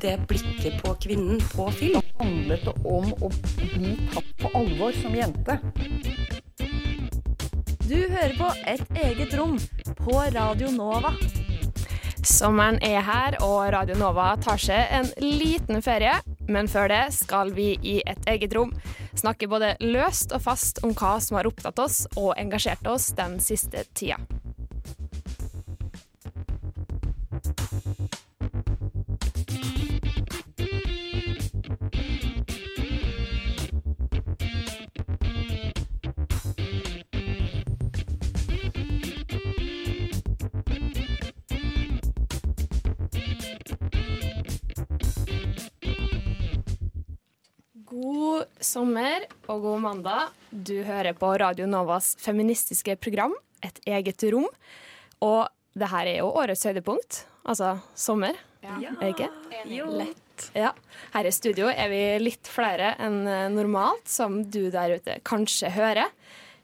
det blikket på kvinnen på film. handlet det om å bli tatt på alvor som jente. Du hører på Et eget rom på Radio Nova. Sommeren er her, og Radio Nova tar seg en liten ferie. Men før det skal vi i et eget rom snakke både løst og fast om hva som har opptatt oss og engasjert oss den siste tida. Sommer og god mandag. Du hører på Radio Novas feministiske program, Et eget rom. Og det her er jo årets høydepunkt, altså sommer. Er det ikke? Lett. Ja. Her i studio er vi litt flere enn normalt, som du der ute kanskje hører.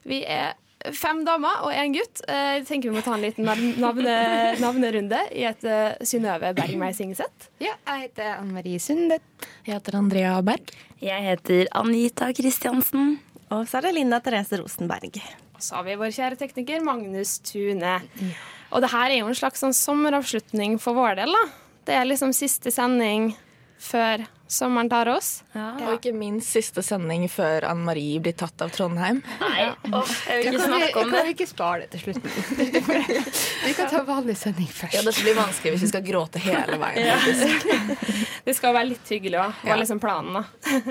Vi er fem damer og én gutt. Eh, Jeg tenker vi må ta en liten navne, navnerunde Jeg heter Synnøve Synnøve Bergmeisingsett. Ja, jeg heter Anne Marie Sundet. Jeg heter Andrea Berg. Jeg heter Anita Kristiansen. Og så er det Linda Therese Rosenberg. Og så har vi vår kjære tekniker Magnus Tune. Og det her er jo en slags sånn sommeravslutning for vår del. da. Det er liksom siste sending før sommeren tar oss. Og ikke minst siste sending før Anne Marie blir tatt av Trondheim. Nei, oh, jeg vil ikke snakke om kan vi ikke spare det til slutten? vi kan ta vanlig sending først. Ja, Dette blir vanskelig hvis vi skal gråte hele veien. Ja. Det skal være litt hyggelig òg, var Ja. liksom planen. da.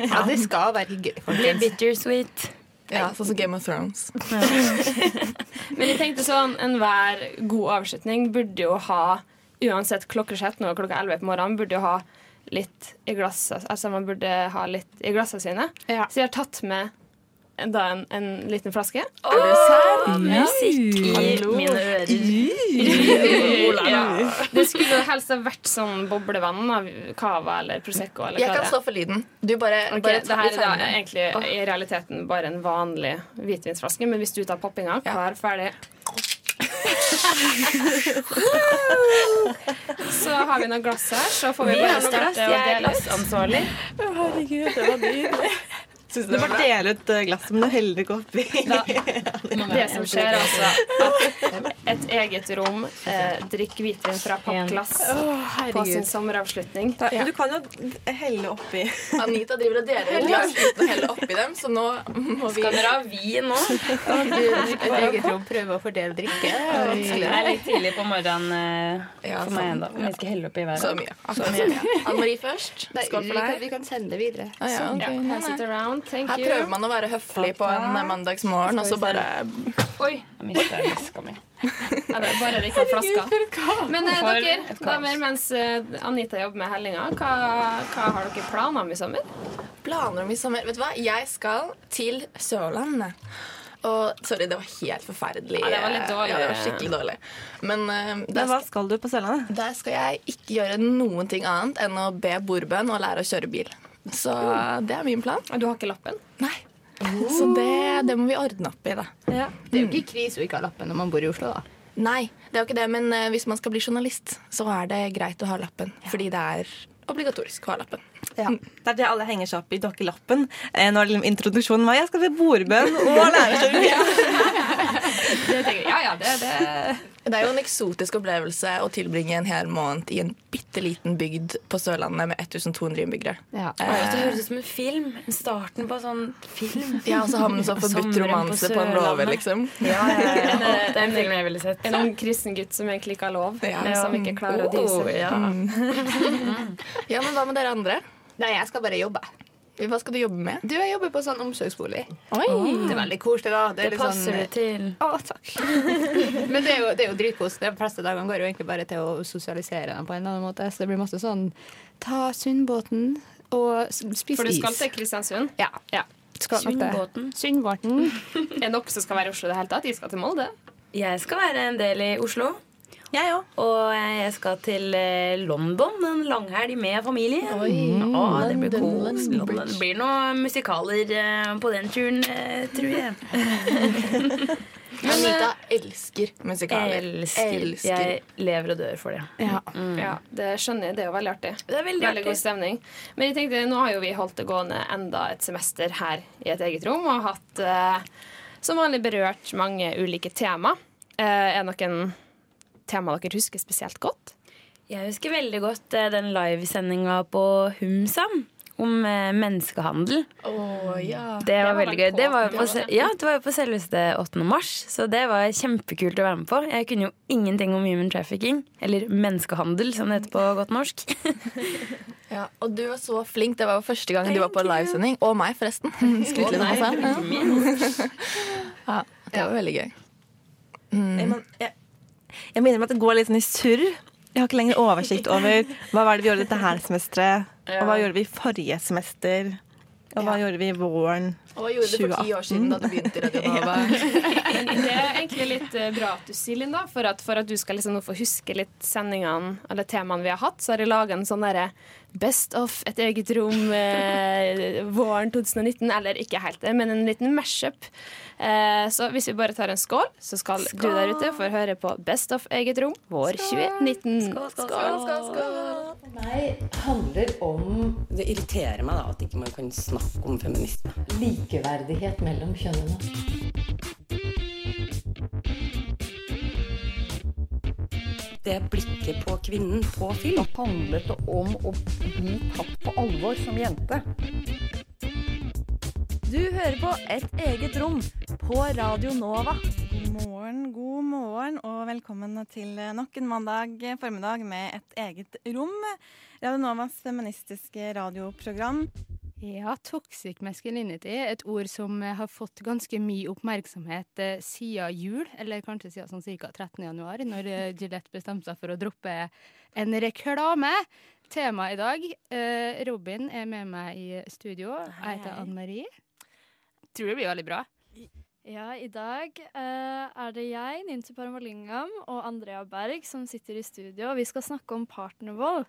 Ja, det skal være hyggelig. Det blir bittersweet. Ja, Sånn som Game of Thrones. Men jeg tenkte sånn, enhver god avslutning burde jo ha, uansett klokkeslett nå klokka 11 på morgenen, burde jo ha litt i glasset. Altså man burde ha litt i glassene sine. Ja. Så jeg har tatt med da en, en liten flaske. Musikk i mine ører. Ja. Det skulle helst ha vært sånn boblevann av cava eller Prosecco. Eller Jeg hva kan det stå for lyden. Du bare, okay, bare det her er da egentlig egentlig i realiteten bare en vanlig hvitvinsflaske, men hvis du tar poppinga, klar, ferdig Så har vi noen glass her, så får vi Vi bare starte å Jeg er ansvarlig. Herregud, det var nydelig. Du bare deler ut eh, glasset, men du heller ikke oppi. Det som skjer, er altså at eget rom eh, drikke hvitvin fra pappglass på sin sommeravslutning. Da- ja. Du kan jo helle oppi. Anita driver og deler glass uten å helle oppi dem, så nå må vi Skal dere ha vin nå? Et eget rom, prøve å fordele drikke. Det er litt tidlig på morgenen eh, Ja, for meg sånn. ennå. Vi skal helle oppi hver Så mye. Så mye. Anne Marie først. Skål vi, for kan, deg. vi kan sende det videre. Ah, ja, ok. Ja, Nei, pass nei. it around. Thank Her you. prøver man å være høflig på en mandagsmorgen, og så bare Oi, Jeg mista veska mi. Ja, det er bare det ikke er flaska. Men eh, dere, damer, mens eh, Anita jobber med hellinga, hva, hva har dere planer om i sommer? Planer om i sommer Vet du hva? Jeg skal til Sørlandet. Og sorry, det var helt forferdelig. Ja, det var litt dårlig. Ja, det var skikkelig dårlig. Men uh, Men hva skal, skal du på Sørlandet? der skal jeg ikke gjøre noen ting annet enn å be bordbønn og lære å kjøre bil. Så det er min plan. Og Du har ikke lappen? Nei. Så det, det må vi ordne opp i, da. Ja. Det er jo ikke krise å ikke ha lappen når man bor i Oslo, da. Nei, det er jo ikke det, men eh, hvis man skal bli journalist, så er det greit å ha lappen. Fordi det er obligatorisk å ha lappen. Det er det alle henger seg opp i. dokkelappen. Eh, Nå er liksom introduksjonen var jeg skal til bordbønn og lære seg Det tenker jeg, ja, ja, det, det. Det er jo en eksotisk opplevelse å tilbringe en hel måned i en bitte liten bygd på Sørlandet med 1200 innbyggere. Ja. Oi, Det høres ut som en film. Starten på sånn film. Ja, og så har man så forbudt romanse på på en låve, liksom. Ja, ja, ja. Det er en film jeg ville sett. En ung kristen gutt som egentlig ikke har lov, Ja. som ikke klarer å Oh, ja. Ja, men hva med dere andre? Nei, jeg skal bare jobbe. Hva skal du jobbe med? Du, jeg jobber på sånn omsorgsbolig. Oi! Det er veldig koselig, da. Det, er Det passer sånn, du til. Å, takk. Men det er jo, det er jo dritkos. De fleste dagene går jo egentlig bare til å sosialisere dem på en eller annen måte. Så det blir masse sånn ta Sundbåten og spis is. For du skal til Kristiansund. Ja. Ja. Sundbåten. Sundbåten. Er det noen som skal være i Oslo i det hele tatt? De skal til Molde. Jeg skal være en del i Oslo. Jeg òg. Og jeg skal til eh, London en langhelg med familie. Ja, det blir kos. Det blir noen musikaler eh, på den turen, eh, tror jeg. Anita, elsker musikaler. Elsker. Elsker. Jeg lever og dør for det. Ja. Ja, det skjønner jeg. Det er jo veldig artig. Det er veldig Veldig god stemning. Men jeg tenkte, nå har jo vi holdt det gående enda et semester her i et eget rom og hatt eh, som vanlig berørt mange ulike tema. Eh, er det noen tema dere husker spesielt godt? Jeg husker veldig godt eh, den livesendinga på Humsam om eh, menneskehandel. Oh, ja. Det var var veldig gøy. Det var, jo på, ja, det var jo på selveste 8. mars, så det var kjempekult å være med på. Jeg kunne jo ingenting om human trafficking, eller menneskehandel, som det heter på godt norsk. ja. Og du var så flink. Det var jo første gang du var på livesending. Og meg, forresten. Skryt litt av meg selv. Ja, det var veldig gøy. Jeg, man, jeg, jeg minner meg at det går litt sånn i surr. Jeg har ikke lenger oversikt over hva var det vi gjorde dette her semesteret, og hva gjorde vi forrige semester, og hva gjorde vi i våren. Og hva gjorde du for ti år siden da du begynte i Radio Nova? Men det er egentlig litt eh, bra at du sier, Linda, for at, for at du skal liksom nå få huske litt sendingene eller temaene vi har hatt, så har jeg laga en sånn derre Best of et eget rom eh, våren 2019. Eller ikke helt det, men en liten mash-up. Eh, så hvis vi bare tar en skål, så skal du der ute få høre på Best of eget rom vår 2019. skål, skål, skål For meg handler om Det irriterer meg da at ikke man kan snakke om feminisme. Likeverdighet mellom kjønnene. Det blikket på kvinnen på film. Da handlet det om å bli tatt på alvor som jente. Du hører på Et eget rom på Radio Nova. God morgen, god morgen, og velkommen til nok en mandag formiddag med et eget rom. Radio Novas feministiske radioprogram. Ja, toxic masculinity er et ord som eh, har fått ganske mye oppmerksomhet eh, siden jul, eller kanskje siden sånn ca. 13. januar, når eh, Gillette bestemte seg for å droppe en reklame. Tema i dag eh, Robin er med meg i studio. Jeg heter Anne Marie. Tror det blir veldig bra. Ja, i dag uh, er det jeg, Nintu Paramalingam, og Andrea Berg som sitter i studio. og Vi skal snakke om partnervold.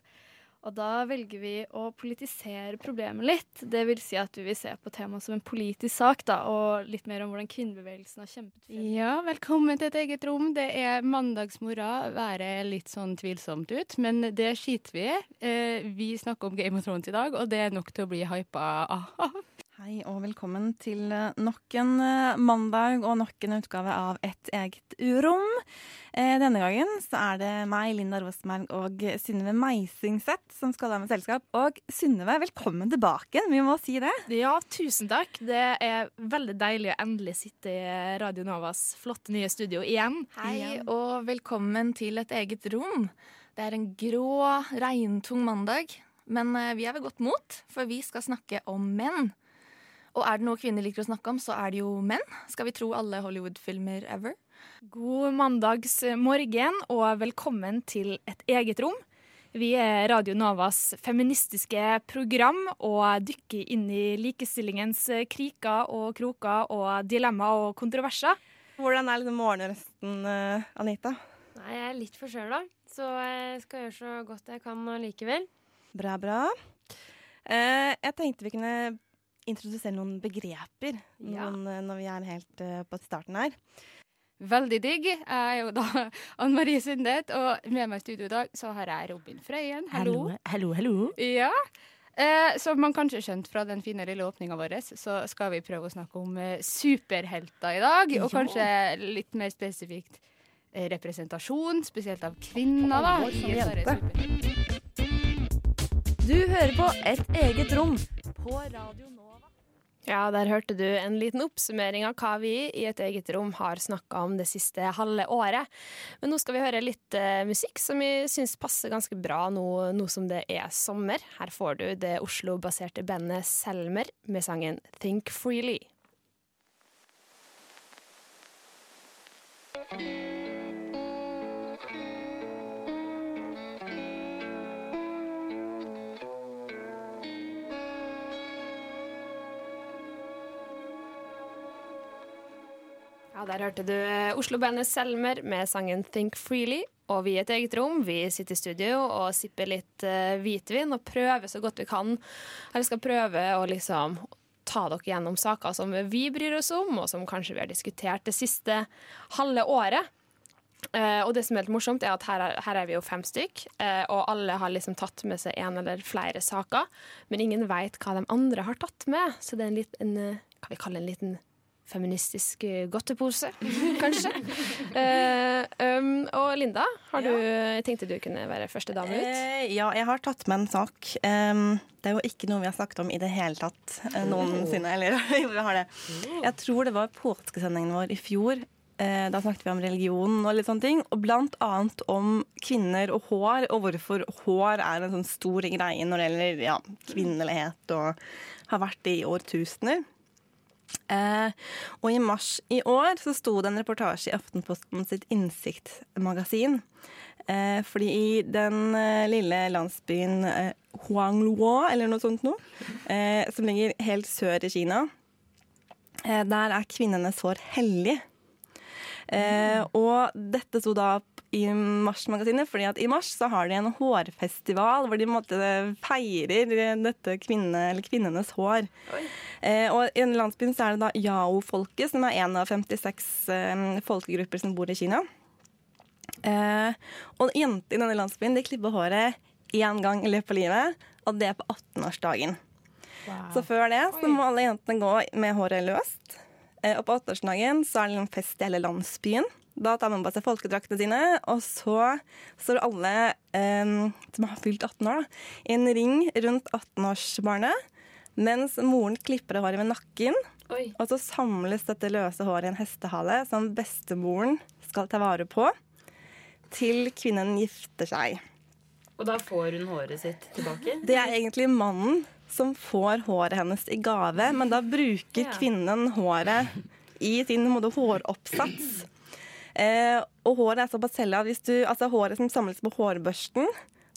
Og da velger vi å politisere problemet litt. Det vil si at du vil se på temaet som en politisk sak, da, og litt mer om hvordan kvinnebevegelsen har kjempet for Ja, velkommen til et eget rom. Det er mandagsmorgen. Været litt sånn tvilsomt ut, men det skiter vi i. Eh, vi snakker om Game of Thrones i dag, og det er nok til å bli hypa av. Hei og velkommen til eh, nok en eh, mandag og nok en utgave av Et eget rom. Eh, Denne gangen så er det meg, Linda Rosmerg og Synnøve Meisingseth som skal være med selskap. Og Synnøve, velkommen tilbake. Vi må si det. Ja, tusen takk. Det er veldig deilig å endelig sitte i Radio Novas flotte nye studio igjen. Hei, og velkommen til et eget rom. Det er en grå, regntung mandag, men vi er ved godt mot, for vi skal snakke om menn. Og er det noe kvinner liker å snakke om, så er det jo menn. Skal vi tro alle Hollywood-filmer ever? God mandagsmorgen og velkommen til et eget rom. Vi er Radio Novas feministiske program og dykker inn i likestillingens kriker og kroker og dilemmaer og kontroverser. Hvordan er liksom morgenrøsten, eh, Anita? Nei, jeg er litt forkjøla, så jeg skal gjøre så godt jeg kan allikevel. Bra, bra. Eh, jeg tenkte vi kunne introdusere noen begreper Ja. noen, eh, når vi er helt uh, på starten her. Veldig digg. Jeg er jo da Anne Marie Sundet, og med meg i studio i dag så har jeg Robin Frøyen. Hallo. hallo, hallo. Ja. Eh, som man kanskje skjønt fra den fine lille åpninga vår, så skal vi prøve å snakke om eh, superhelter i dag. Og kanskje litt mer spesifikt eh, representasjon, spesielt av kvinner, da. Superhelter. Du hører på Et eget rom på Radio Nova. Ja, der hørte du en liten oppsummering av hva vi i et eget rom har snakka om det siste halve året. Men nå skal vi høre litt eh, musikk som vi syns passer ganske bra nå, nå som det er sommer. Her får du det Oslo-baserte bandet Selmer med sangen Think Freely. Ja, Der hørte du eh, Oslo-bandet Selmer med sangen Think Freely. Og vi i et eget rom vi sitter i studio og sipper litt uh, hvitvin og prøver så godt vi kan. Eller skal prøve å liksom ta dere gjennom saker som vi bryr oss om, og som kanskje vi har diskutert det siste halve året. Uh, og det som er helt morsomt, er at her er, her er vi jo fem stykk, uh, og alle har liksom tatt med seg en eller flere saker, men ingen veit hva de andre har tatt med. Så det er en liten, en, hva vi kaller en liten feministisk eh, godtepose, kanskje. uh, um, og Linda, har du, jeg tenkte du kunne være første dame ut. Uh, ja, jeg har tatt med en sak. Um, det er jo ikke noe vi har snakket om i det hele tatt uh, noensinne. Eller jo, vi har det. Jeg tror det var påskesendingen vår i fjor. Eh, da snakket vi om religion og litt sånne ting. Og blant annet om kvinner og hår, og hvorfor hår er en sånn stor greie når det gjelder ja, kvinnelighet, og har vært det i årtusener. Eh, og i mars i år så sto det en reportasje i Aftenposten sitt Innsikt-magasin. Eh, fordi i den eh, lille landsbyen eh, Huangluo, eller noe sånt noe, eh, som ligger helt sør i Kina, eh, der er kvinnenes hår hellig. Eh, og dette sto da i Mars-magasinet, fordi at i mars så har de en hårfestival hvor de måte feirer dette kvinne, eller kvinnenes hår. Eh, og i denne landsbyen så er det da yao-folket, som er en av 56 eh, folkegrupper som bor i Kina. Eh, og jenter i denne landsbyen de klipper håret én gang i løpet av livet, og det er på 18-årsdagen. Så før det så må alle jentene gå med håret løst. Eh, og på 18-årsdagen så er det en fest i hele landsbyen. Da tar man på seg folkedraktene sine, og så står alle eh, som har fylt 18 år, da, i en ring rundt 18-årsbarnet, mens moren klipper håret med nakken. Oi. Og så samles dette løse håret i en hestehale som bestemoren skal ta vare på til kvinnen gifter seg. Og da får hun håret sitt tilbake? Det er egentlig mannen som får håret hennes i gave, men da bruker Ja. kvinnen håret i sin måte, håroppsats. Eh, og håret er såpass hellig at hvis du, altså håret som samles på hårbørsten,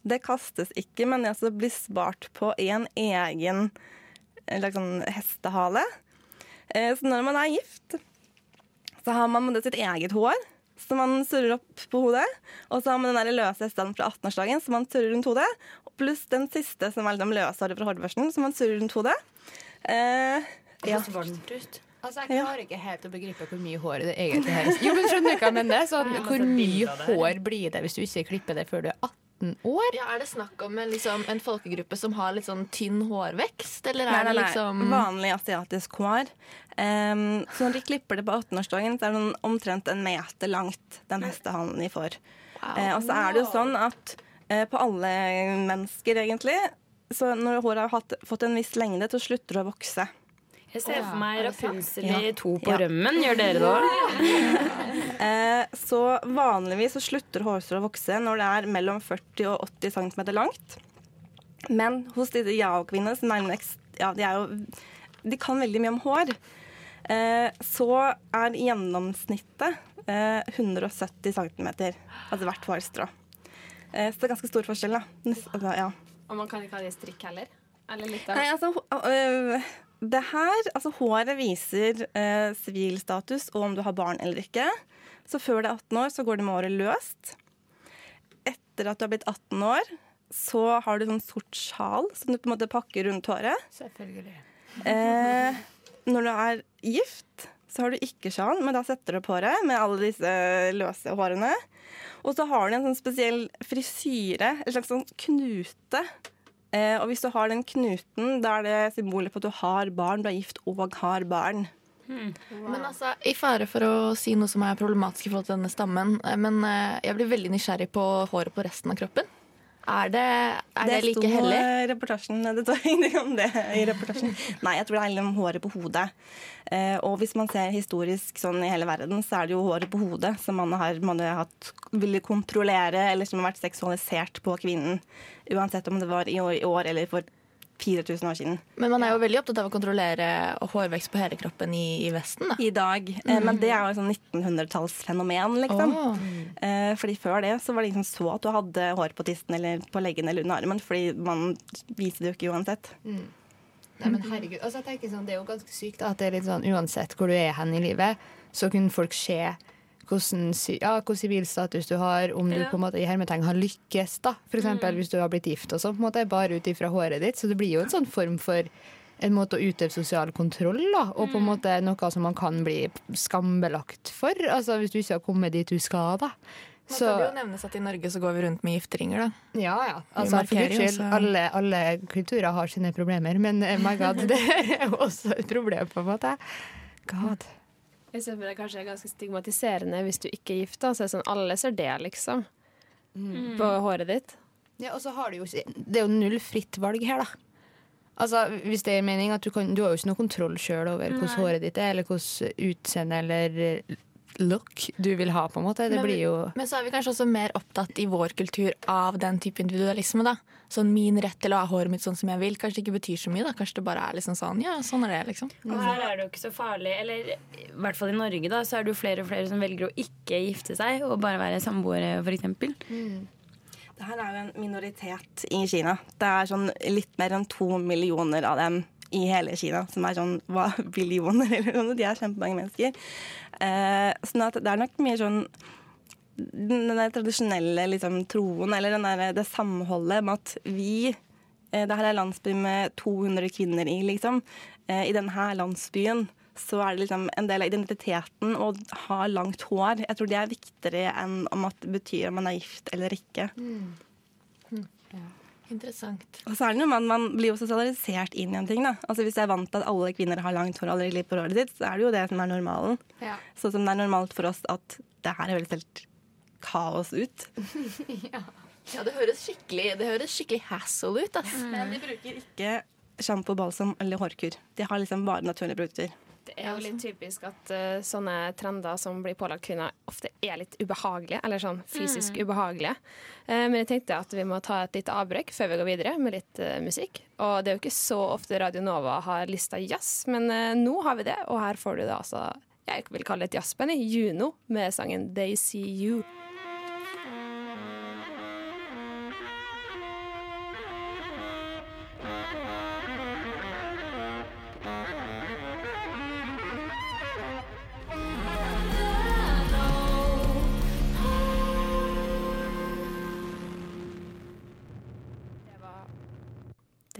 det kastes ikke, men det altså blir spart på en egen sånn hestehale. Eh, så når man er gift, så har man sitt eget hår som man surrer opp på hodet. Og så har man den løse hestehalen fra 18-årsdagen som man surrer rundt hodet. Pluss den siste som er liksom løshåret fra hårbørsten som man surrer rundt hodet. Eh, Det høres varmt ut. Altså, Jeg klarer ikke helt å begripe hvor mye hår det egentlig er. Jo, men skjønner du hva jeg mener? Sånn, hvor altså, mye det her. hår blir det hvis du ikke klipper det før du er 18 år? Ja, Er det snakk om en, liksom, en folkegruppe som har litt sånn tynn hårvekst, eller Nei, er nei, det nei. liksom Vanlig asiatisk hår. Um, så når de klipper det på 18-årsdagen, så er det sånn omtrent en meter langt, den hestehalen de får. Eh, og så er det jo sånn at uh, på alle mennesker, egentlig, så når håret har hatt, fått en viss lengde, så slutter det å vokse. Jeg ser for meg Rapunzel i to på Ja. rømmen. Gjør dere det òg? Eh, så vanligvis så slutter hårstrå å vokse når det er mellom 40 og 80 cm langt. Men hos disse yao-kvinnene, som er ja, de, er jo, de kan veldig mye om hår, eh, så er gjennomsnittet eh, 170 cm. Altså hvert hårstrå. Eh, så det er ganske stor forskjell, da. Altså, ja. Og man kan ikke ha det i strikk heller? Eller litt av Nei, altså, det her, altså Håret viser øh, sivilstatus og om du har barn eller ikke. Så før du er 18 år, så går det med håret løst. Etter at du har blitt 18 år, så har du sånn sort sjal som du på en måte pakker rundt håret. Selvfølgelig. Eh, når du er gift, så har du ikke sjal, men da setter du opp håret med alle disse løse hårene. Og så har du en sånn spesiell frisyre, en slags sånn knute. Eh, og hvis du har den knuten, da er det symbolet på at du har barn, du er gift og har barn. Men altså, I fare for å si noe som er problematisk i forhold til denne stammen, eh, men eh, jeg blir veldig nysgjerrig på håret på resten av kroppen. Er det, er det, like hellig? reportasjen. Det står ingenting om det i reportasjen. Nei, jeg tror det er hellig om håret på hodet. Eh, og hvis man ser historisk sånn i hele verden, så er det jo håret på hodet som man har, man har hatt, ville kontrollere, eller som har vært seksualisert på kvinnen. Uansett om det var i år, i år eller for 4000 år siden. Men man er jo veldig opptatt av å kontrollere hårvekst på hele kroppen i, i Vesten. da. I dag. Eh, Men det er jo et sånn 1900-tallsfenomen, liksom. Oh. Eh, fordi før det så var det ingen som så at du hadde hår på tissen eller på leggen eller under armen, fordi man viser det jo ikke uansett. Nei, men herregud, altså jeg tenker sånn, Det er jo ganske sykt at det er litt sånn uansett hvor du er hen i livet, så kunne folk se hvordan, ja, hvordan sivilstatus du har, om du Ja. på en måte i hermetegn har lykkes. da. For eksempel hvis du har blitt gift og sånn, bare ut ifra håret ditt. Så det blir jo en sånn form for en måte å utøve sosial kontroll da, og på en måte noe som man kan bli skambelagt for. Altså Hvis du ikke har kommet dit du skal, da. Så, det jo nevnes at I Norge så går vi rundt med gifteringer. da. Ja, ja. Altså, for guds skyld, alle, alle kulturer har sine problemer, men eh, my god, det er jo også et problem, på en måte. God. Jeg ser for meg det kanskje er ganske stigmatiserende hvis du ikke er gift. Da. Så er det sånn, alle ser det, liksom. På håret ditt. Ja, og så har du jo Det er jo null fritt valg her, da. Altså, hvis det er mening at Du, kan, du har jo ikke noe kontroll sjøl over hvordan håret ditt er, eller hvordan utseende eller look du vil ha, på en måte. Det Men- blir jo Men så er vi kanskje også mer opptatt i vår kultur av den type individualisme. da. Sånn Min rett til å ha håret mitt sånn som jeg vil, kanskje det ikke betyr så mye. da. Kanskje det bare er liksom sånn, ja, sånn er det, liksom. Og her er det jo ikke så farlig. Eller i hvert fall i Norge, da, så er det jo flere og flere som velger å ikke gifte seg og bare være samboere, f.eks. Det her er jo en minoritet i Kina. Det er sånn litt mer enn to millioner av dem i hele Kina, som er sånn hva, billioner eller noe. De er kjempemange mennesker. Eh, sånn at det er nok mye sånn den der tradisjonelle liksom, troen, eller der, det samholdet med at vi eh, Det her er landsby med 200 kvinner i, liksom. Eh, I denne landsbyen så er det liksom en del av identiteten å ha langt hår. Jeg tror det er viktigere enn om at det betyr om man er gift eller ikke. Interessant. Og så er det noe man, Man blir jo sosialisert inn i en ting. da. Altså Hvis jeg er vant til at alle kvinner har langt hår aldri på håret sitt, så er det jo det som er normalen. Ja. Sånn som det er normalt for oss at det her høres helt kaos ut. Ja, det høres skikkelig, det høres skikkelig hassle ut. ass. Men de bruker ikke sjampo, balsam eller hårkur. De har liksom bare naturlige produkter. Det er jo litt typisk at uh, sånne trender som blir pålagt kvinner, ofte er litt ubehagelige. Eller sånn fysisk Mm. ubehagelige. Uh, men jeg tenkte at vi må ta et lite avbrekk før vi går videre med litt uh, musikk. Og det er jo ikke så ofte Radio Nova har lista jazz, men eh, nå har vi det. Og her får du det altså jeg vil kalle det et jazzband Juno med sangen They See You.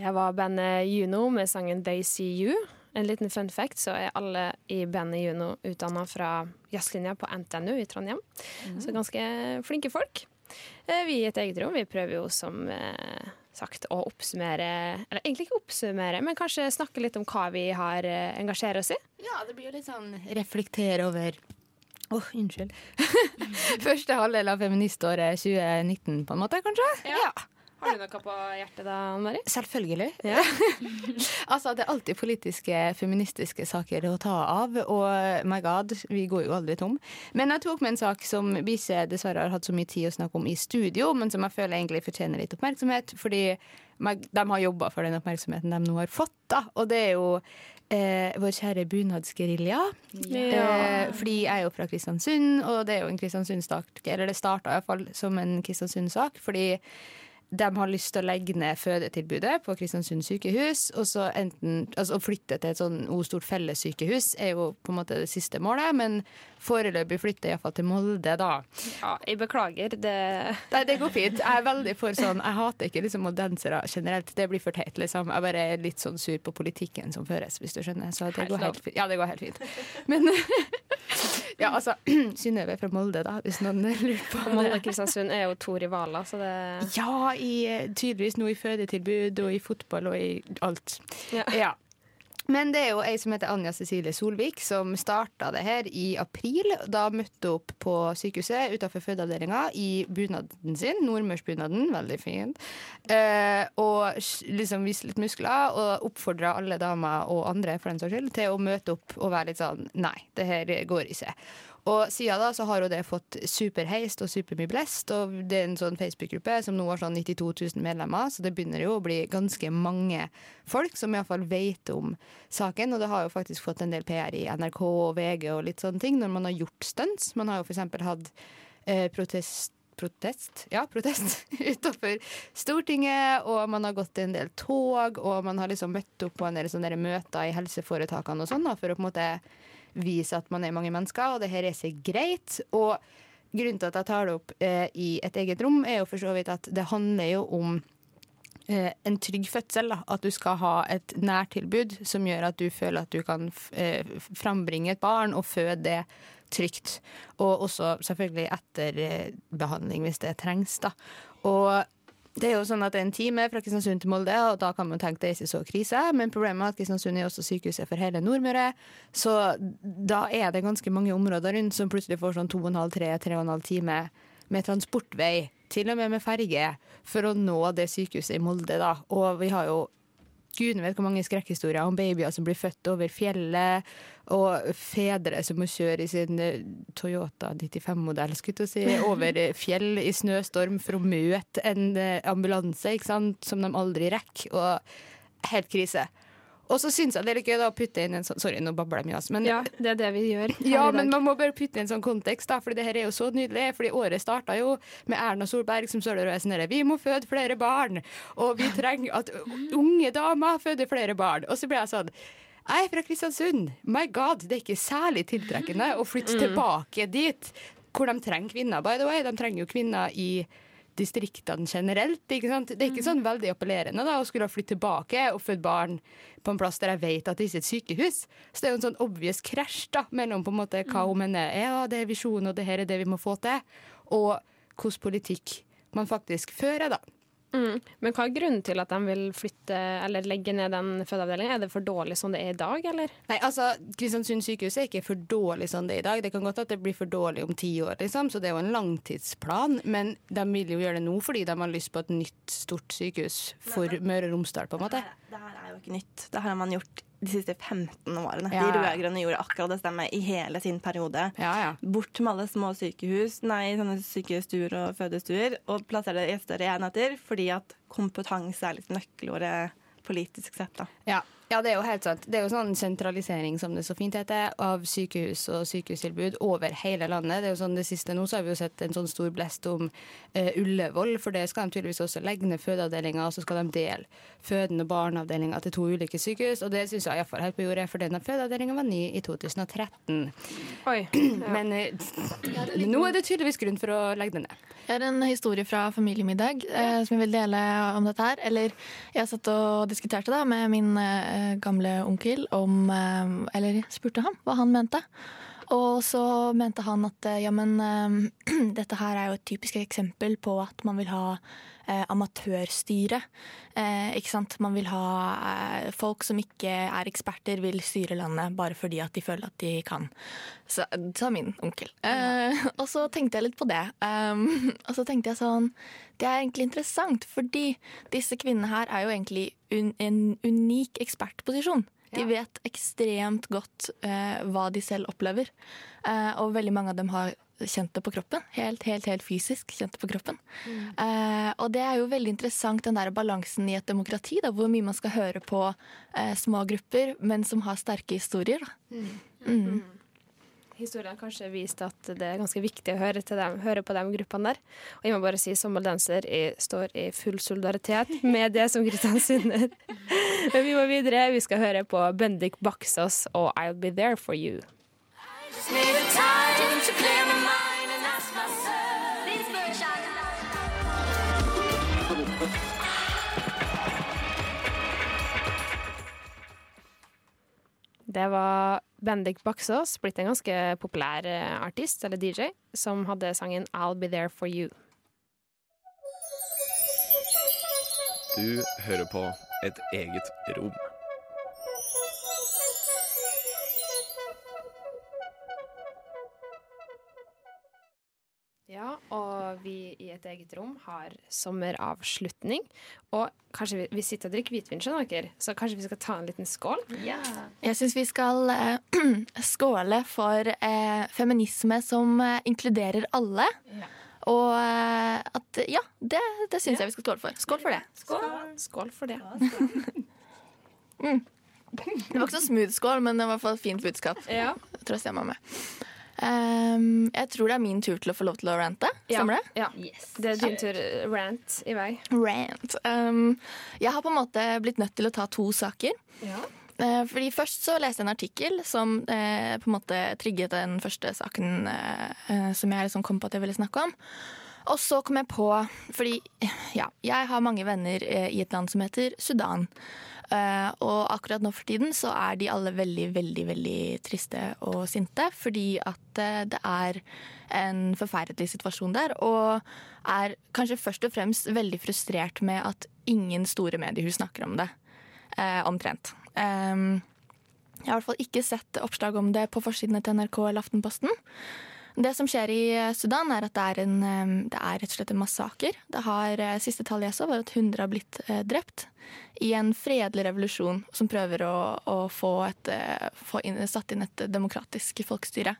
Det var bandet Juno med sangen They See You. En liten fun fact, så er alle i bandet Juno utdanna fra jazzlinja på NTNU i Trondheim. Så ganske flinke folk. Eh, Vi i et eget rom vi prøver jo som eh, sagt å oppsummere Eller egentlig ikke oppsummere, men kanskje snakke litt om hva vi har eh, engasjert oss i. Ja, det blir jo litt sånn reflektere over Åh, unnskyld. Første halvdel av feministåret 2019, på en måte, kanskje? Ja. Ja. Har du noe på hjertet da, Mari? Selvfølgelig. altså, det er alltid politiske, feministiske saker å ta av, og my god, vi går jo aldri tom. Men jeg tok med en sak som vi ikke dessverre har hatt så mye tid å snakke om i studio, men som jeg føler egentlig fortjener litt oppmerksomhet, fordi de har jobba for den oppmerksomheten de nå har fått, da. Og det er jo eh, vår kjære bunadsgerilja. Ja. Eh, fordi jeg er jo fra Kristiansund, og det er jo en Kristiansund-sak, eller det starta iallfall som en Kristiansund-sak, fordi de har lyst til å legge ned fødetilbudet på Kristiansund sykehus. Og så enten, altså å flytte til et sånn O stort fellessykehus er jo på en måte det siste målet, men foreløpig flytte iallfall til Molde, da. Ja, jeg beklager. Det Nei, det går fint. Jeg er veldig for sånn Jeg hater ikke liksom moldensere generelt. Det blir for teit, liksom. Jeg bare er litt sånn sur på politikken som føres, hvis du skjønner. Så det går helt fint. Ja, det går helt fint. Men Ja, altså Synnøve fra Molde, da, hvis noen lurer på det. Molde og Kristiansund er jo to rivaler, så det Ja, i, tydeligvis nå i fødetilbud og i fotball og i alt. Ja. Men det er jo ei som heter Anja Cecilie Solvik, som starta det her i april. Da møtte hun opp på sykehuset utenfor fødeavdelinga i bunaden sin, nordmørsbunaden, veldig fin, eh, og liksom viste litt muskler og oppfordra alle damer og andre for den saks skyld til å møte opp og være litt sånn Nei, det her går ikke. Og siden da så har jo det fått superheist og supermye blest, og det er en sånn Facebook-gruppe som nå har sånn 92 000 medlemmer, så det begynner jo å bli ganske mange folk som iallfall vet om saken, og det har jo faktisk fått en del PR i NRK og VG og litt sånne ting når man har gjort stunts. Man har jo eksempel hatt eh, protest protest, ja, protest utafor Stortinget, og man har gått en del tog, og man har liksom møtt opp på en del sånne møter i helseforetakene og sånn, for å på en måte vise at man er mange mennesker, og det her er så greit. Og grunnen til at jeg tar det opp eh, i et eget rom, er jo for så vidt at det handler jo om eh, en trygg fødsel. Da. At du skal ha et nærtilbud som gjør at du føler at du kan eh, frambringe et barn og føde det trygt. Og også selvfølgelig etterbehandling hvis det trengs. Da. Og det er jo sånn at det er en time fra Kristiansund til Molde, og da kan man tenke det er ikke så krise. Men problemet er at Kristiansund er også sykehuset for hele Nordmøre. Så da er det ganske mange områder rundt som plutselig får sånn 2,5-3-3,5 time med transportvei, til og med med ferge, for å nå det sykehuset i Molde. da. Og vi har jo Gudene vet hvor mange skrekkhistorier om babyer som blir født over fjellet, og fedre som må kjøre i sin eh, Toyota 95-modell si, over fjell i snøstorm for å møte en eh, ambulanse ikke sant? som de aldri rekker. Og helt krise. Og så syns jeg det er litt gøy da, å putte inn en sånn Sorry, nå babler jeg mye. Altså, men, ja, det er det vi gjør. Ja, men man må bare putte inn en sånn kontekst, da, for det her er jo så nydelig. Fordi året starta jo med Erna Solberg som står der og er sånn Vi må føde flere barn, og vi trenger at unge damer føder flere barn. Og så ble jeg sånn jeg er fra Kristiansund. My God, det er ikke særlig tiltrekkende å flytte mm. tilbake dit. Hvor de trenger kvinner, by the way. De trenger jo kvinner i distriktene generelt. Ikke sant? Det er ikke sånn veldig appellerende da, å skulle flytte tilbake og føde barn på en plass der jeg vet at det ikke er et sykehus. Så det er jo en sånn obvious krasj da, mellom på en måte hva hun mener ja, det er visjonen og det her er det vi må få til, og hvordan politikk man faktisk fører. da. Mm. Men hva er grunnen til at de vil flytte eller legge ned den fødeavdelingen? Er det for dårlig som det er i dag, eller? Nei, altså, Kristiansund sykehus er ikke for dårlig som det er i dag. Det kan godt at det blir for dårlig om ti år, liksom, så det er jo en langtidsplan. Men de vil jo gjøre det nå fordi de har lyst på et nytt, stort sykehus for Møre og Romsdal, på en måte. Det her er jo ikke nytt. Det her har man gjort de siste 15 årene. Ja. De rød-grønne gjorde akkurat det samme i hele sin periode. Ja, ja. Bort med alle små sykehus, nei, sånne sykestuer og fødestuer, og plassere det i større enheter, fordi at kompetanse er litt nøkkelordet politisk sett. da. Ja, ja, det er jo helt sant. Det er jo sånn sentralisering, som det så fint heter, av sykehus og sykehustilbud over hele landet. Det er jo sånn det siste nå så har vi jo sett en sånn stor blest om uh, Ullevål, for det skal de tydeligvis også legge ned fødeavdelinga, og så skal de dele fødende barneavdelinga til to ulike sykehus, og det syns jeg iallfall helt på jordet, for denne fødeavdelinga var ny i 2013. Oi. Ja. Men uh, nå er det tydeligvis grunn for å legge den ned. Jeg har en historie fra familiemiddag uh, som jeg vil dele om dette her. Eller jeg satt og diskuterte da med min Eh, gamle onkel om eh, Eller spurte ham hva han mente. Og så mente han at eh, ja, men dette her er jo et typisk eksempel på at man vil ha eh, amatørstyre. Eh, ikke sant? Man vil ha eh, folk som ikke er eksperter, vil styre landet bare fordi at de føler at de kan. Så, sa min onkel. og så tenkte jeg litt på det. Um, og så tenkte jeg sånn Det er egentlig interessant, fordi disse kvinnene her er jo egentlig un en unik ekspertposisjon. De vet ekstremt godt eh, hva de selv opplever. Eh, og veldig mange av dem har kjent det på kroppen. Helt, helt, helt fysisk kjent det på kroppen. Mm. Eh, og det er jo veldig interessant den der balansen i et demokrati, da, hvor mye man skal høre på eh, små grupper, men som har sterke historier. Mm. Mm historien kanskje vist at det er ganske viktig å høre, dem, høre på de gruppene der. Og jeg må bare si som moldenser står i full solidaritet med det som kristiansunder. Men vi må videre. Vi skal høre på Bendik Baksås og I'll Be There For You. Det var Bendik Baksås, blitt en ganske populær eh, artist, eller DJ, som hadde sangen 'I'll Be There For You'. Du hører på et eget rom. Ja, og vi i et eget rom har sommeravslutning. Og kanskje vi, vi sitter og drikker hvitvin, skjønner dere, så kanskje vi skal ta en liten skål? Ja. Jeg syns vi skal eh, skåle for eh, feminisme som eh, inkluderer alle. Ja. Og eh, at Ja, det, det syns ja. jeg vi skal skåle for. Skål for det. Skål, skål for det. mm. Det var ikke så smooth skål, men det var i hvert fall fint budskap. Ja. Tross jeg meg med. Um, jeg tror det er min tur til å få lov til å rante. Stemmer det? Ja. Yes. Det er din tur. Rant i vei. Rant. Um, jeg har på en måte blitt nødt til å ta to saker. Ja. Uh, fordi Først så leste jeg en artikkel som uh, på en måte trigget den første saken uh, som jeg liksom kom på at jeg ville snakke om. Og så kom jeg på Fordi ja, jeg har mange venner eh, i et land som heter Sudan. Eh, og akkurat nå for tiden så er de alle veldig, veldig, veldig triste og sinte. Fordi at eh, det er en forferdelig situasjon der. Og er kanskje først og fremst veldig frustrert med at ingen store mediehus snakker om det. Omtrent. Jeg har i hvert fall ikke sett oppslag om det på forsidene til NRK eller Aftenposten. Det som skjer i Sudan, er at det er, en, det er rett og slett en massaker. Det har, eh, Siste tall jeg så, var at 100 har blitt eh, drept i en fredelig revolusjon som prøver å, å få, et, eh, få inn, satt inn et demokratisk folkestyre.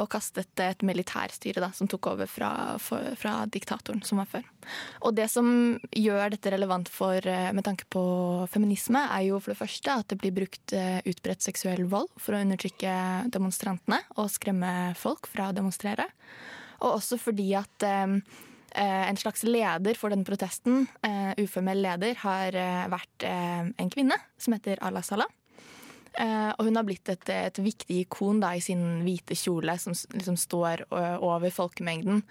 Og kastet et militærstyre da, som tok over fra, for, fra diktatoren som var før. Og det som gjør dette relevant for, eh, med tanke på feminisme, er jo for det første at det blir brukt eh, utbredt seksuell vold for å undertrykke demonstrantene og skremme folk fra å demonstrere. Og også fordi at eh, en slags leder for denne protesten, uformell leder, har vært en kvinne som heter Allah Salah. Uh, og hun har blitt et, et viktig ikon da, i sin hvite kjole som liksom står over folkemengden.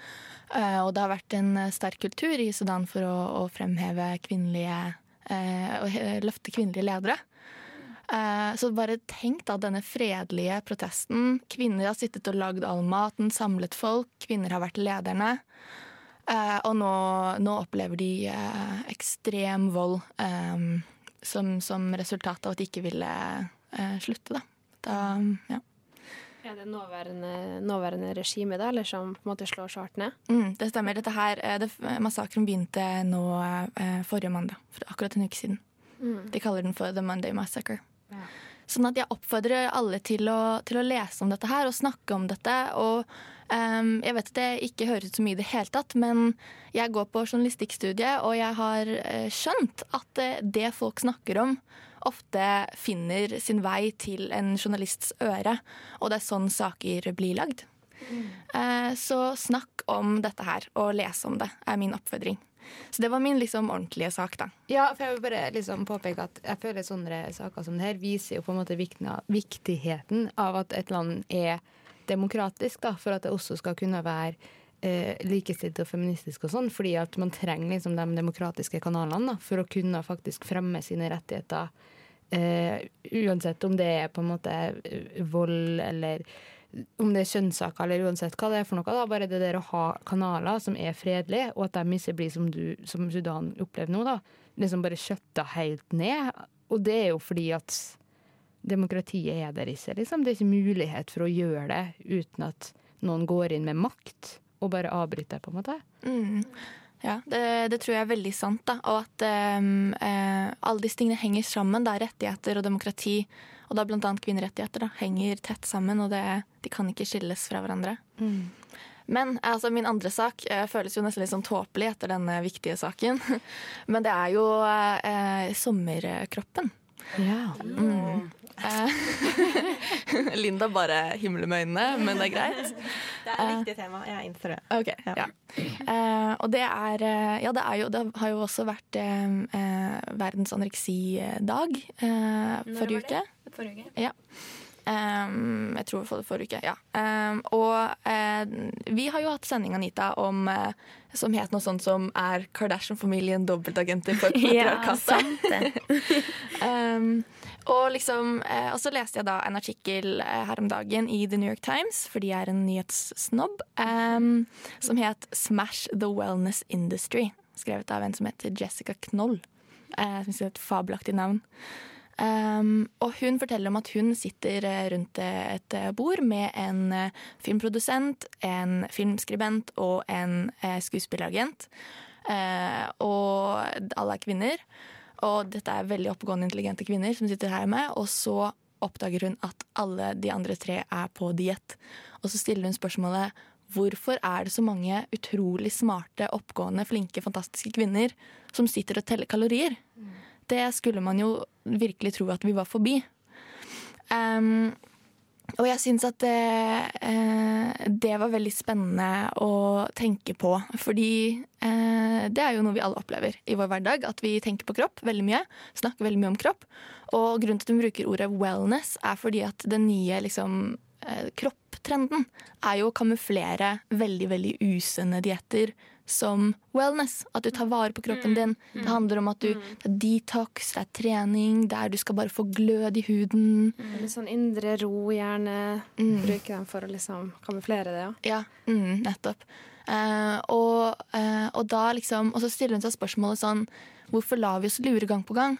Uh, og det har vært en sterk kultur i Sudan for å, å fremheve kvinnelige Og løfte kvinnelige ledere. så bare tenk da denne fredelige protesten. Kvinner har sittet og lagd all maten, samlet folk. Kvinner har vært lederne. og nå, nå, opplever de ekstrem vold som, som resultat av at de ikke ville eh, slutte, da. da ja. Er det nåværende, nåværende regime da, eller som på en måte slår så hardt ned? Mm, det stemmer. Dette her, eh, det, Massakren begynte nå eh, forrige mandag, for akkurat en uke siden. Mm. De kaller den for The Monday Massacre. Ja. Sånn at jeg oppfordrer alle til å, til å, lese om dette her og snakke om dette. Og um, jeg vet at det ikke høres ut så mye i det hele tatt, men jeg går på journalistikkstudiet, og jeg har uh, skjønt at det folk snakker om, ofte finner sin vei til en journalists øre. Og det er sånn saker blir lagd. Mm. Så snakk om dette her, og les om det, er min oppfordring. Så det var min liksom ordentlige sak, da. Ja, for jeg vil bare liksom påpeke at jeg føler sånne saker som det her viser jo på en måte viktigheten av at et land er demokratisk, da, for at det også skal kunne være eh, likestilt og feministisk og sånn, fordi at man trenger liksom de demokratiske kanalene da, for å kunne faktisk fremme sine rettigheter Uh, uansett om det er på en måte uh, vold eller om det er kjønnssaker eller uansett hva det er for noe. Da. Bare det der å ha kanaler som er fredelige, og at de ikke blir som, du, som Sudan opplever nå, da. Liksom bare skjøtta helt ned. Og det er jo fordi at demokratiet er der ikke, liksom. Det er ikke mulighet for å gjøre det uten at noen går inn med makt og bare avbryter, på en måte. Mm. Ja, det, det, tror jeg er veldig sant. Da. Og at um, uh, alle disse tingene henger sammen. Da. Rettigheter og demokrati, og da bl.a. kvinnerettigheter, da, henger tett sammen. Og det, de kan ikke skilles fra hverandre. Mm. Men altså, min andre sak uh, føles jo nesten litt sånn tåpelig etter denne viktige saken. Men det er jo uh, sommerkroppen. Ja. Mm. Linda bare himler med øynene, men det er greit. Det er et viktig tema. Jeg innser det. Okay, ja. ja. Uh, og det er Ja, det, er jo, det har jo også vært uh, verdens anoreksidag uh, forrige uke. Forrige uke. Ja. Um, jeg tror for, forrige uke, ja. Um, og uh, vi har jo hatt sending, Anita, om, uh, som het noe sånt som Er Kardashian-familien dobbeltagenter for patriarkatet? um, og, liksom, uh, og så leste jeg da en artikkel her om dagen i The New York Times, fordi jeg er en nyhetssnobb, som het 'Smash the Wellness Industry'. Skrevet av en som heter Jessica Knoll. Uh, som er et fabelaktig navn. Um, og hun forteller om at hun sitter eh, rundt eh, et eh, bord med en filmprodusent, en filmskribent og en skuespilleragent. Uh, og alle er kvinner. Og dette er veldig oppegående, intelligente kvinner som sitter her med. Og så oppdager hun at alle de andre tre er på diett. Og så stiller hun spørsmålet hvorfor er det så mange utrolig smarte, oppgående, flinke, fantastiske kvinner som sitter og teller kalorier? Mm. Det skulle man jo virkelig tro at vi var forbi. Um, og jeg syns at det, eh, det, var veldig spennende å tenke på. Fordi eh, det er jo noe vi alle opplever i vår hverdag. At vi tenker på kropp veldig mye. Snakker veldig mye om kropp. Og grunnen til at vi bruker ordet wellness, er fordi at den nye liksom, eh, kropptrenden er jo å kamuflere veldig, veldig usunne dietter som wellness. At du tar vare på kroppen din. Det handler om at du det er detox, det er trening, der du skal bare få glød i huden. Litt sånn indre ro, gjerne. Bruke den for å liksom kamuflere det, ja. Ja, mm, nettopp. Uh, og, uh, og da liksom Og så stiller hun seg spørsmålet sånn Hvorfor lar vi oss lure gang på gang?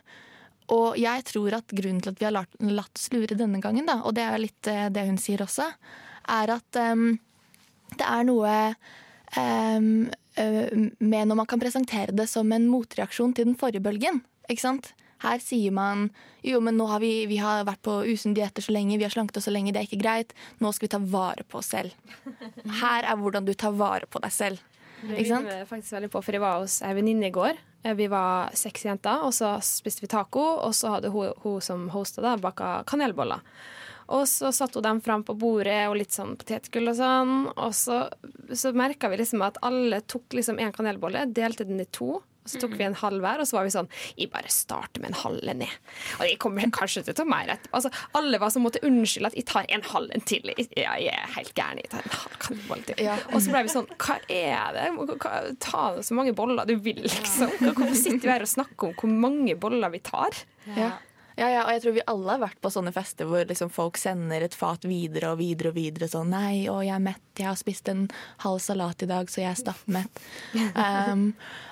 Og jeg tror at grunnen til at vi har latt, latt oss lure denne gangen, da, og det er litt uh, det hun sier også, er at um, det er noe um, med når man kan presentere det som en motreaksjon til den forrige bølgen. Ikke sant? Her sier man jo, men nå har vi, vi har vært på usunne dietter så lenge, vi har slanket oss så lenge, det er ikke greit. Nå skal vi ta vare på oss selv. Her er hvordan du tar vare på deg selv. Det Ikke sant? ligner faktisk veldig på, for jeg var hos ei venninne i går. Eh, Vi var seks jenter, og så spiste vi taco, og så hadde hun, hun som hosta, baka kanelboller. Og så satte hun dem fram på bordet og litt sånn potetgull og sånn. Og så, så merka vi liksom at alle tok liksom en kanelbolle, delte den i to. Og så tok vi en halv hver, og så var vi sånn Vi bare starter med en halv ned. Og jeg kommer kanskje til å ta mer etterpå. Altså, alle var som måtte unnskylde at jeg tar en halv en til. Ja, jeg er helt gæren. Jeg tar en halv kanelbolle til. Og så ble vi sånn Hva er det? Hva, ta så mange boller du vil, liksom. Hvorfor sitter vi her og snakker om hvor mange boller vi tar? Ja. Ja, ja, og jeg tror vi alle har vært på sånne fester hvor liksom folk sender et fat videre og videre og videre. Sånn 'Nei, å, jeg er mett. Jeg har spist en halv salat i dag, så jeg er stappmett'. um,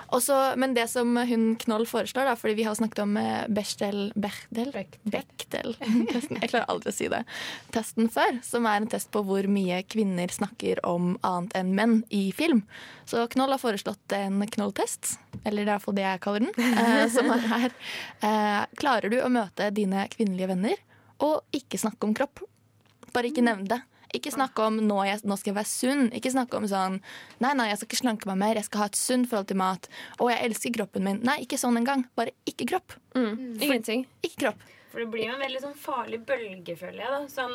og så- men det som hun Knoll foreslår, da, fordi vi har snakket om Bechtel Bechdel Bechdel? Bechdel-testen. Jeg klarer aldri å si det. Testen før, som er en test på hvor mye kvinner snakker om annet enn menn i film. Så Knoll har foreslått en Knoll-test, eller det er iallfall det jeg kaller den. eh, som er eh, Klarer du å møte dine kvinnelige venner og ikke snakke om kropp? Bare ikke nevn det. Ikke snakke om nå, jeg, 'nå skal jeg være sunn'. Ikke snakke om sånn 'nei, nei, jeg skal ikke slanke meg mer, jeg skal ha et sunt forhold til mat'. 'Å, jeg elsker kroppen min'. Nei, ikke sånn engang. Bare ikke kropp. Ingenting. Ikke kropp. For det blir jo en veldig sånn farlig bølge, føler jeg. da sånn,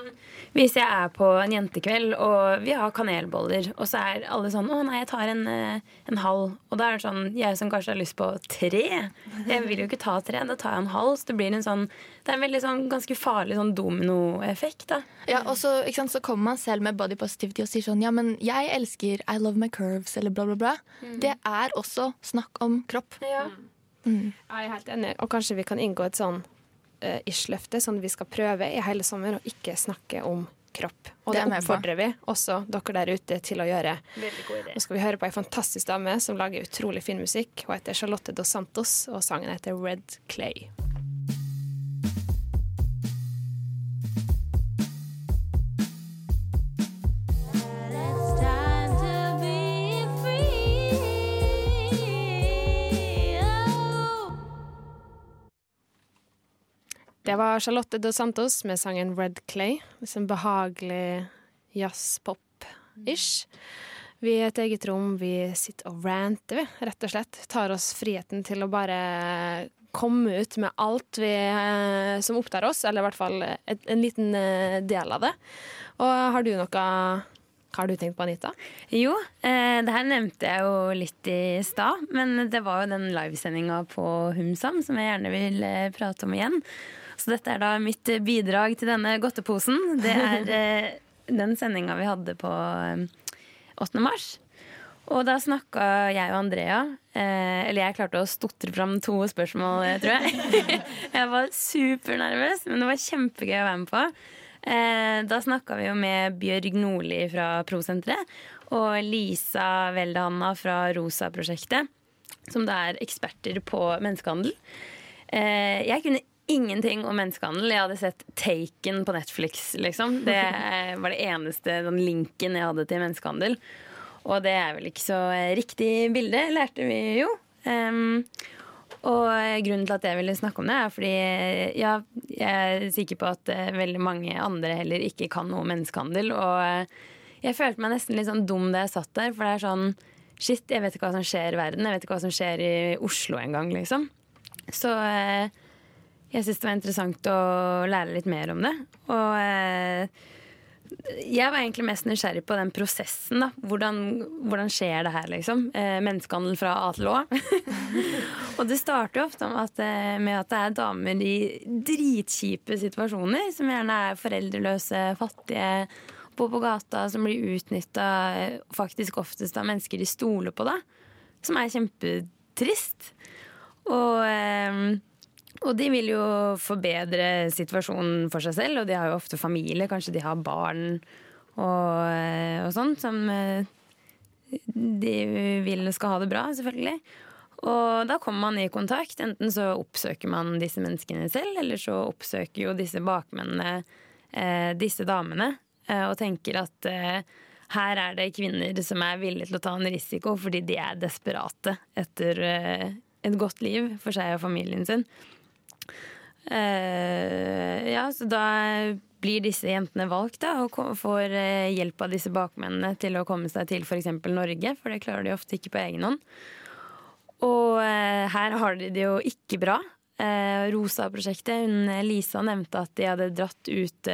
Hvis jeg er på en jentekveld og vi har kanelboller, og så er alle sånn 'Å nei, jeg tar en, eh, en halv'. Og da er det sånn Jeg som kanskje har lyst på tre. Jeg vil jo ikke ta tre, da tar jeg en halv. Så det blir en sånn Det er en veldig sånn ganske farlig sånn dominoeffekt, da. Ja, og så, ikke sant, så kommer man selv med body positivity og sier sånn Ja, men jeg elsker I love my curves, eller bla, bla, bla. Det er også snakk om kropp. Mm. Jeg er helt enig, og kanskje vi kan inngå et sånn uh, ish-løftet sånn vi skal prøve i hele sommer å ikke snakke om kropp. Og Det det, er oppfordrer vi også dere der ute til å gjøre. God idé. Nå skal vi høre på ei fantastisk dame som lager utrolig fin musikk. Hun heter Charlotte Dos Santos, og sangen heter Red Clay. Det var Charlotte Dos Santos med sangen Red Clay. Liksom behagelig jazz-pop-ish. Vi er et eget rom, vi sitter og ranter, vi, rett og slett. Tar oss friheten til å bare komme ut med alt vi, eh, som opptar oss, eller i hvert fall et, en liten eh, del av det. Og har du noe Hva har du tenkt på, Anita? Jo, eh, det her nevnte jeg jo litt i stad, men det var jo den livesendinga på Humsam som jeg gjerne vil eh, prate om igjen. Så dette er da mitt eh, bidrag til denne godteposen. Det er eh, den sendinga vi hadde på eh, 8. mars. Og da snakka jeg og Andrea eh, Eller jeg klarte å stotre fram to spørsmål, eh, tror jeg. jeg var supernervøs, men det var kjempegøy å være med på. Eh, da snakka vi jo med Bjørg Nordli fra Prosenteret og Lisa Veldehanna fra Rosa-prosjektet, som da er eksperter på menneskehandel. Eh, jeg kunne ingenting om menneskehandel. Jeg hadde sett Taken på Netflix, liksom. Det eh, var det eneste den linken jeg hadde til menneskehandel. Og det er vel ikke så eh, riktig bilde, lærte vi jo. Um, og grunnen til at jeg ville snakke om det, er fordi ja, jeg er sikker på at eh, veldig mange andre heller ikke kan noe om menneskehandel. Og eh, jeg følte meg nesten litt sånn dum da jeg satt der, for det er sånn Shit, jeg vet ikke hva som skjer i verden. Jeg vet ikke hva som skjer i Oslo engang, liksom. Så eh, jeg syns det var interessant å lære litt mer om det. Og eh, jeg var egentlig mest nysgjerrig på den prosessen. da Hvordan, hvordan skjer det her, liksom? Eh, menneskehandel fra A til Å. og det starter jo ofte med at, eh, med at det er damer i dritkjipe situasjoner, som gjerne er foreldreløse, fattige, bor på gata, som blir utnytta faktisk oftest av mennesker de stoler på, da. Som er kjempetrist. Og, og de vil jo forbedre situasjonen for seg selv, og de har jo ofte familie, kanskje de har barn og, eh, og sånn, som eh, de vil skal ha det bra, selvfølgelig. Og da kommer man i kontakt. Enten så oppsøker man disse menneskene selv, eller så oppsøker jo disse bakmennene eh, disse damene og tenker at her er det kvinner som er villige til å ta en risiko fordi de er desperate etter et godt liv for seg og familien sin. Eh, ja, så da blir disse jentene valgt da, og får eh, hjelp av disse bakmennene til å komme seg til f.eks. Norge, for det klarer de ofte ikke på egen hånd. Og eh, her har de det jo ikke bra. Rosa-prosjektet, hun Lisa nevnte at de hadde dratt ut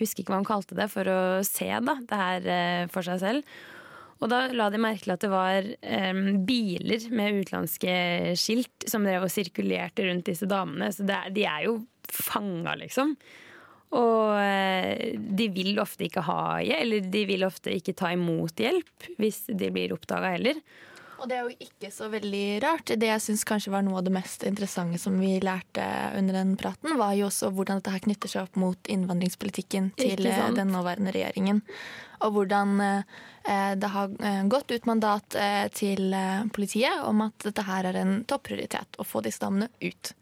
Husker ikke hva hun kalte det, for å se da, det her for seg selv. Og da la de merke til at det var eh, biler med utenlandske skilt som drev og sirkulerte rundt disse damene. Så det, er- de er jo fanga, liksom. Og eh, de vil ofte ikke ha hjelp, eller de vil ofte ikke ta imot hjelp hvis de blir oppdaga heller. Og det er jo ikke så veldig rart. Det jeg syns kanskje var noe av det mest interessante som vi lærte under den praten, var jo også hvordan dette her knytter seg opp mot innvandringspolitikken til eh, den nåværende regjeringen. Og hvordan eh, det har eh, gått ut mandat eh, til politiet om at dette her er en topprioritet, å få disse damene ut.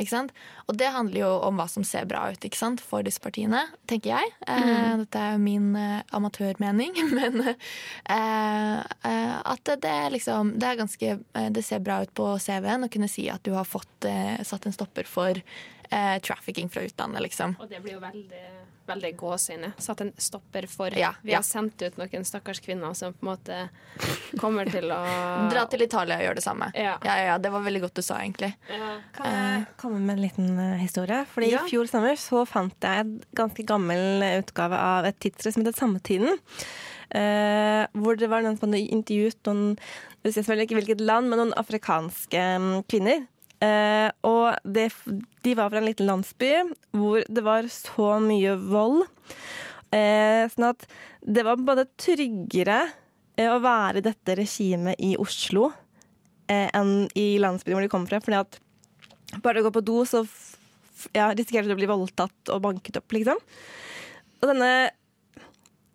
Ikke sant? Og det handler jo om hva som ser bra ut ikke sant? for disse partiene, tenker jeg. Mm. Dette er jo min amatørmening, men at det liksom Det ganske Det ser bra ut på CV-en å kunne si at du har fått satt en stopper for eh, trafficking fra utlandet, liksom. Og det blir jo veldig, veldig gåsehudene. Satt en stopper for. Ja, Vi ja. har sendt ut noen stakkars kvinner som på en måte kommer til å Dra til Italia og gjøre det samme. Ja. ja, ja, Det var veldig godt du sa, egentlig. Kan jeg komme med en liten eh, historie? Fordi Ja. I fjor sommer så fant jeg en ganske gammel eh, utgave av et tidsskrift som heter Sammetiden. Uh, hvor det var noen som hadde intervjuet noen jeg vet ikke hvilket land, men noen afrikanske mm, kvinner. Eh, og det, de var fra en liten landsby hvor det var så mye vold. Eh, sånn at det var både tryggere eh, å være i dette regimet i Oslo eh, enn i landsbyen hvor de kom fra. Fordi at bare å gå på do, så ja, risikerte du å bli voldtatt og banket opp, liksom. Og denne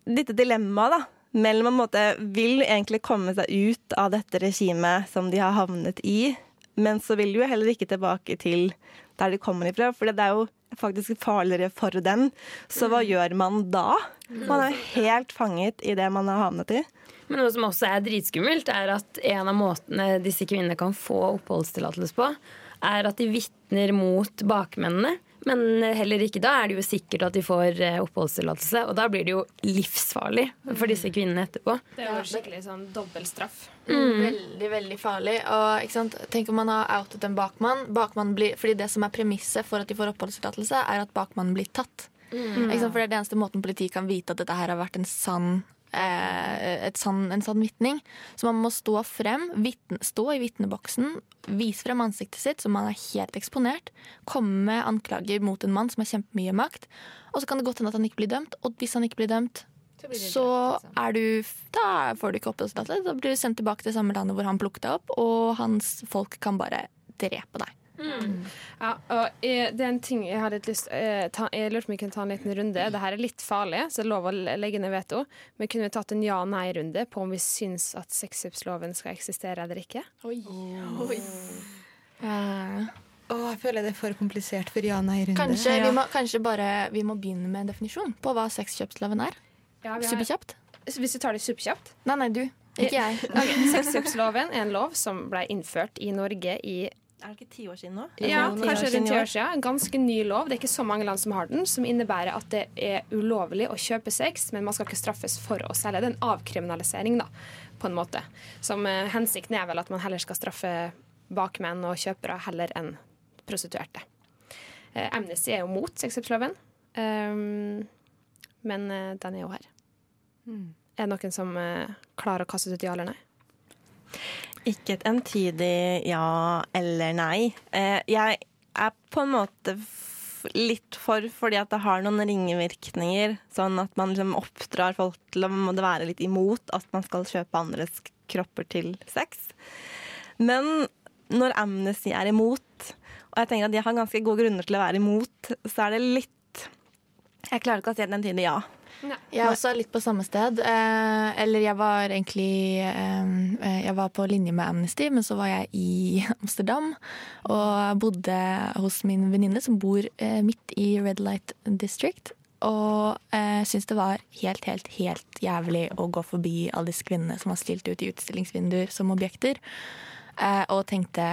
dette dilemmaet da, mellom å vil egentlig komme seg ut av dette regimet som de har havnet i, men så vil de jo heller ikke tilbake til der de kommer ifra, for det er jo faktisk farligere for dem. Så hva gjør man da? Man er jo helt fanget i det man har havnet i. Men noe som også er dritskummelt, er at en av måtene disse kvinnene kan få oppholdstillatelse på, er at de vitner mot bakmennene. Men heller ikke da er det jo sikkert at de får eh, oppholdstillatelse. Og da blir det jo livsfarlig for disse kvinnene etterpå. Det er jo skikkelig sånn dobbeltstraff. Mm. Veldig, veldig farlig. Og, ikke sant? Tenk om man har outet en bakmann. bakmann blir, fordi det som er premisset for at de får oppholdstillatelse, er at bakmannen blir tatt. Mm. Ikke sant? For det er det eneste måten politiet kan vite at dette her har vært en sann eh, sann, en sann vitning. Så man må stå frem, vitne, stå i vitneboksen, vise frem ansiktet sitt så man er helt eksponert. Komme med anklager mot en mann som har kjempemye makt. Og så kan det godt hende at han ikke blir dømt. Og hvis han ikke blir dømt, så er du Da får du ikke oppholdstillatelse. Da blir du sendt tilbake til samme landet hvor han plukket deg opp, og hans folk kan bare drepe deg. Ja, og eh, det er en ting jeg har litt lyst eh, Jeg lurte på om vi kunne ta en liten runde. Det her er litt farlig, så det er lov å legge ned veto. Men kunne vi tatt en ja-nei-runde på om vi syns at sexkjøpsloven skal eksistere eller ikke? Oi. Åh, jeg føler det er for komplisert for ja-nei-runde. Kanskje, vi må, kanskje bare vi må begynne med en definisjon på hva sexkjøpsloven er. Ja, har- Superkjapt. Hvis du tar det superkjapt Nei, nei, du. Ikke jeg. okay. Sexkjøpsloven er en lov som ble innført i Norge i Er det ikke ti år siden nå? Ja, kanskje år rundt ti år? siden. En ganske ny lov. Det er ikke så mange land som har den, som innebærer at det er ulovlig å kjøpe sex, men man skal ikke straffes for å selge. Det er en avkriminalisering, da, på en måte. Som eh, Hensikten er vel at man heller skal straffe bakmenn og kjøpere heller enn prostituerte. Eh, Amnesty er jo mot sexkjøpsloven, um, men eh, den er jo her. Er det noen som eh, klarer å kaste ut ja eller nei? Ikke et entydig ja eller nei. Eh, jeg er på en måte litt for fordi at det har noen ringevirkninger. Sånn at man liksom oppdrar folk til å måtte være litt imot at man skal kjøpe andres kropper til sex. Men når Amnesty er imot, og jeg tenker at de har ganske gode grunner til å være imot, så er det litt Jeg klarer ikke å si den tiden ja. Jeg er også litt på samme sted. Eh, eller jeg var egentlig eh, Jeg var på linje med Amnesty, men så var jeg i Amsterdam og bodde hos min venninne som bor eh, midt i Red Light District. Og eh, syntes det var helt, helt, helt jævlig å gå forbi alle disse kvinnene som var stilt ut i utstillingsvinduer som objekter. Eh, og tenkte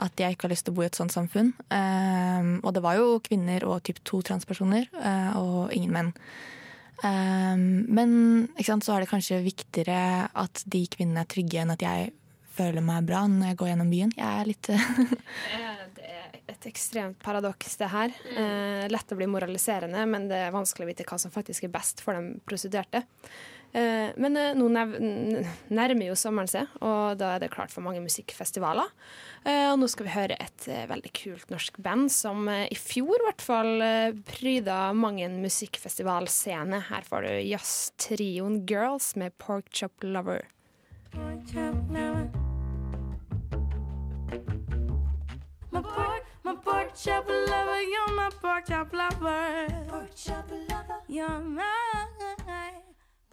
at jeg ikke har lyst til å bo i et sånt samfunn. Um, og det var jo kvinner og typ to transpersoner, uh, og ingen menn. Um, men sant, så er det kanskje viktigere at de kvinnene er trygge, enn at jeg føler meg bra når jeg går gjennom byen. Jeg er litt Det er et ekstremt paradoks, det her. Eh, lett å bli moraliserende, men det er vanskelig å vite hva som faktisk er best for de prostituerte. Eh, men eh, nå nærmer jo sommeren seg, og da er det klart for mange musikkfestivaler. Eh, og nå skal vi høre et veldig kult norsk band som i fjor i hvert fall pryda mang en musikkfestivalscene. Her får du jazztrioen Girls med Pork Chop Lover. My pork, my pork chop lover, you're my pork chop lover. Pork chop lover, you're my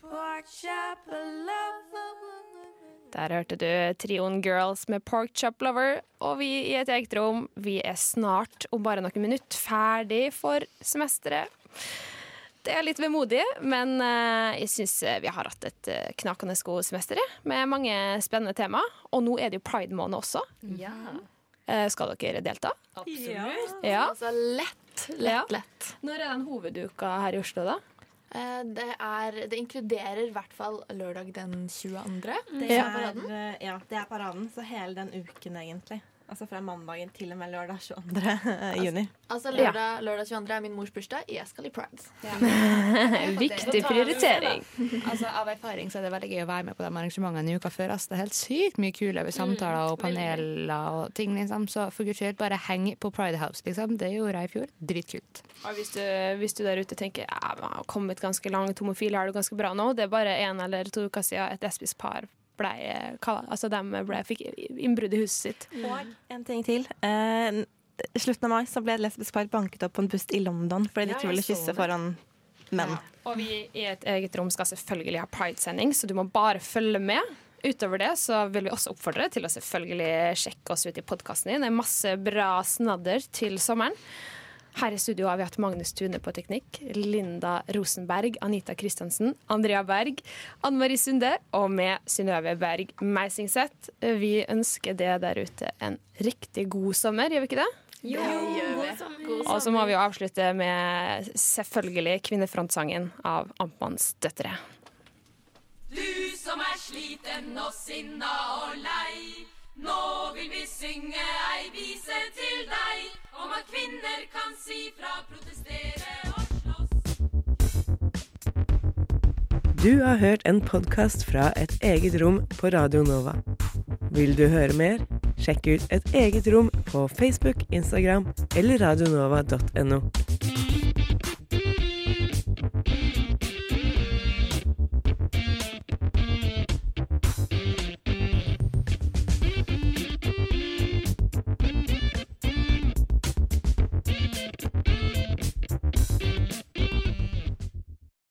pork chop lover. Der hørte du trioen Girls med Pork Chop Lover, og vi i et eget rom, vi er snart, om bare noen minutter, ferdig for semesteret. Det er litt vemodig, men eh, jeg syns vi har hatt et eh, knakende godt semester, med mange spennende tema. Og nå er det jo pride-måned også. Ja. skal dere delta? Absolutt. Ja. Altså lett, lett, lett. Når er den hoveduka her i Oslo, da? Eh, Det, er, det inkluderer i hvert fall lørdag den 22. Det er eh, ja, det er paraden, så hele den uken egentlig. Altså fra mandagen til og med lørdag 22. juni. Altså lørdag, lørdag 22. er min mors bursdag. Jeg skal i pride. Viktig prioritering. Altså, av erfaring så er det veldig gøy å være med på de arrangementene i uka før. Altså, det er helt sykt mye kule samtaler og paneler og ting. Liksom. Så for guds skyld, bare heng på Pride House, liksom. Det gjorde jeg i fjor. Dritkult. Og hvis du, hvis du der ute tenker jeg har kommet ganske langt, homofile har det ganske bra nå, det er bare én eller to uker siden et lesbisk par ble, altså de ble, fikk innbrudd i huset sitt. Og en ting til. Eh, slutten av mai så ble et lesbisk par banket opp på en buss i London fordi de ikke ville kysse foran menn. Og vi i et eget rom skal selvfølgelig ha Pride-sending, så du må bare følge med. Utover det så vil vi også oppfordre deg til å selvfølgelig sjekke oss ut i podkasten din. Det er masse bra snadder til sommeren. Her i studio har vi hatt Magnus Tune på teknikk, Linda Rosenberg, Anita Kristiansen, Andrea Berg, Anne Marie Sunde og med Synnøve Berg Meisingseth. Vi ønsker det der ute en riktig god sommer, gjør vi ikke det? Jo, god sommer. Og så må vi jo avslutte med selvfølgelig kvinnefrontsangen av Amtmanns døtre. Du som er sliten og sinna og lei. Nå vil vi synge ei vise til deg om at kvinner kan si fra, protestere og slåss. Du har hørt en podkast fra et eget rom på Radio Nova. Vil du høre mer? Sjekk ut Et eget rom på Facebook, Instagram eller radionova.no.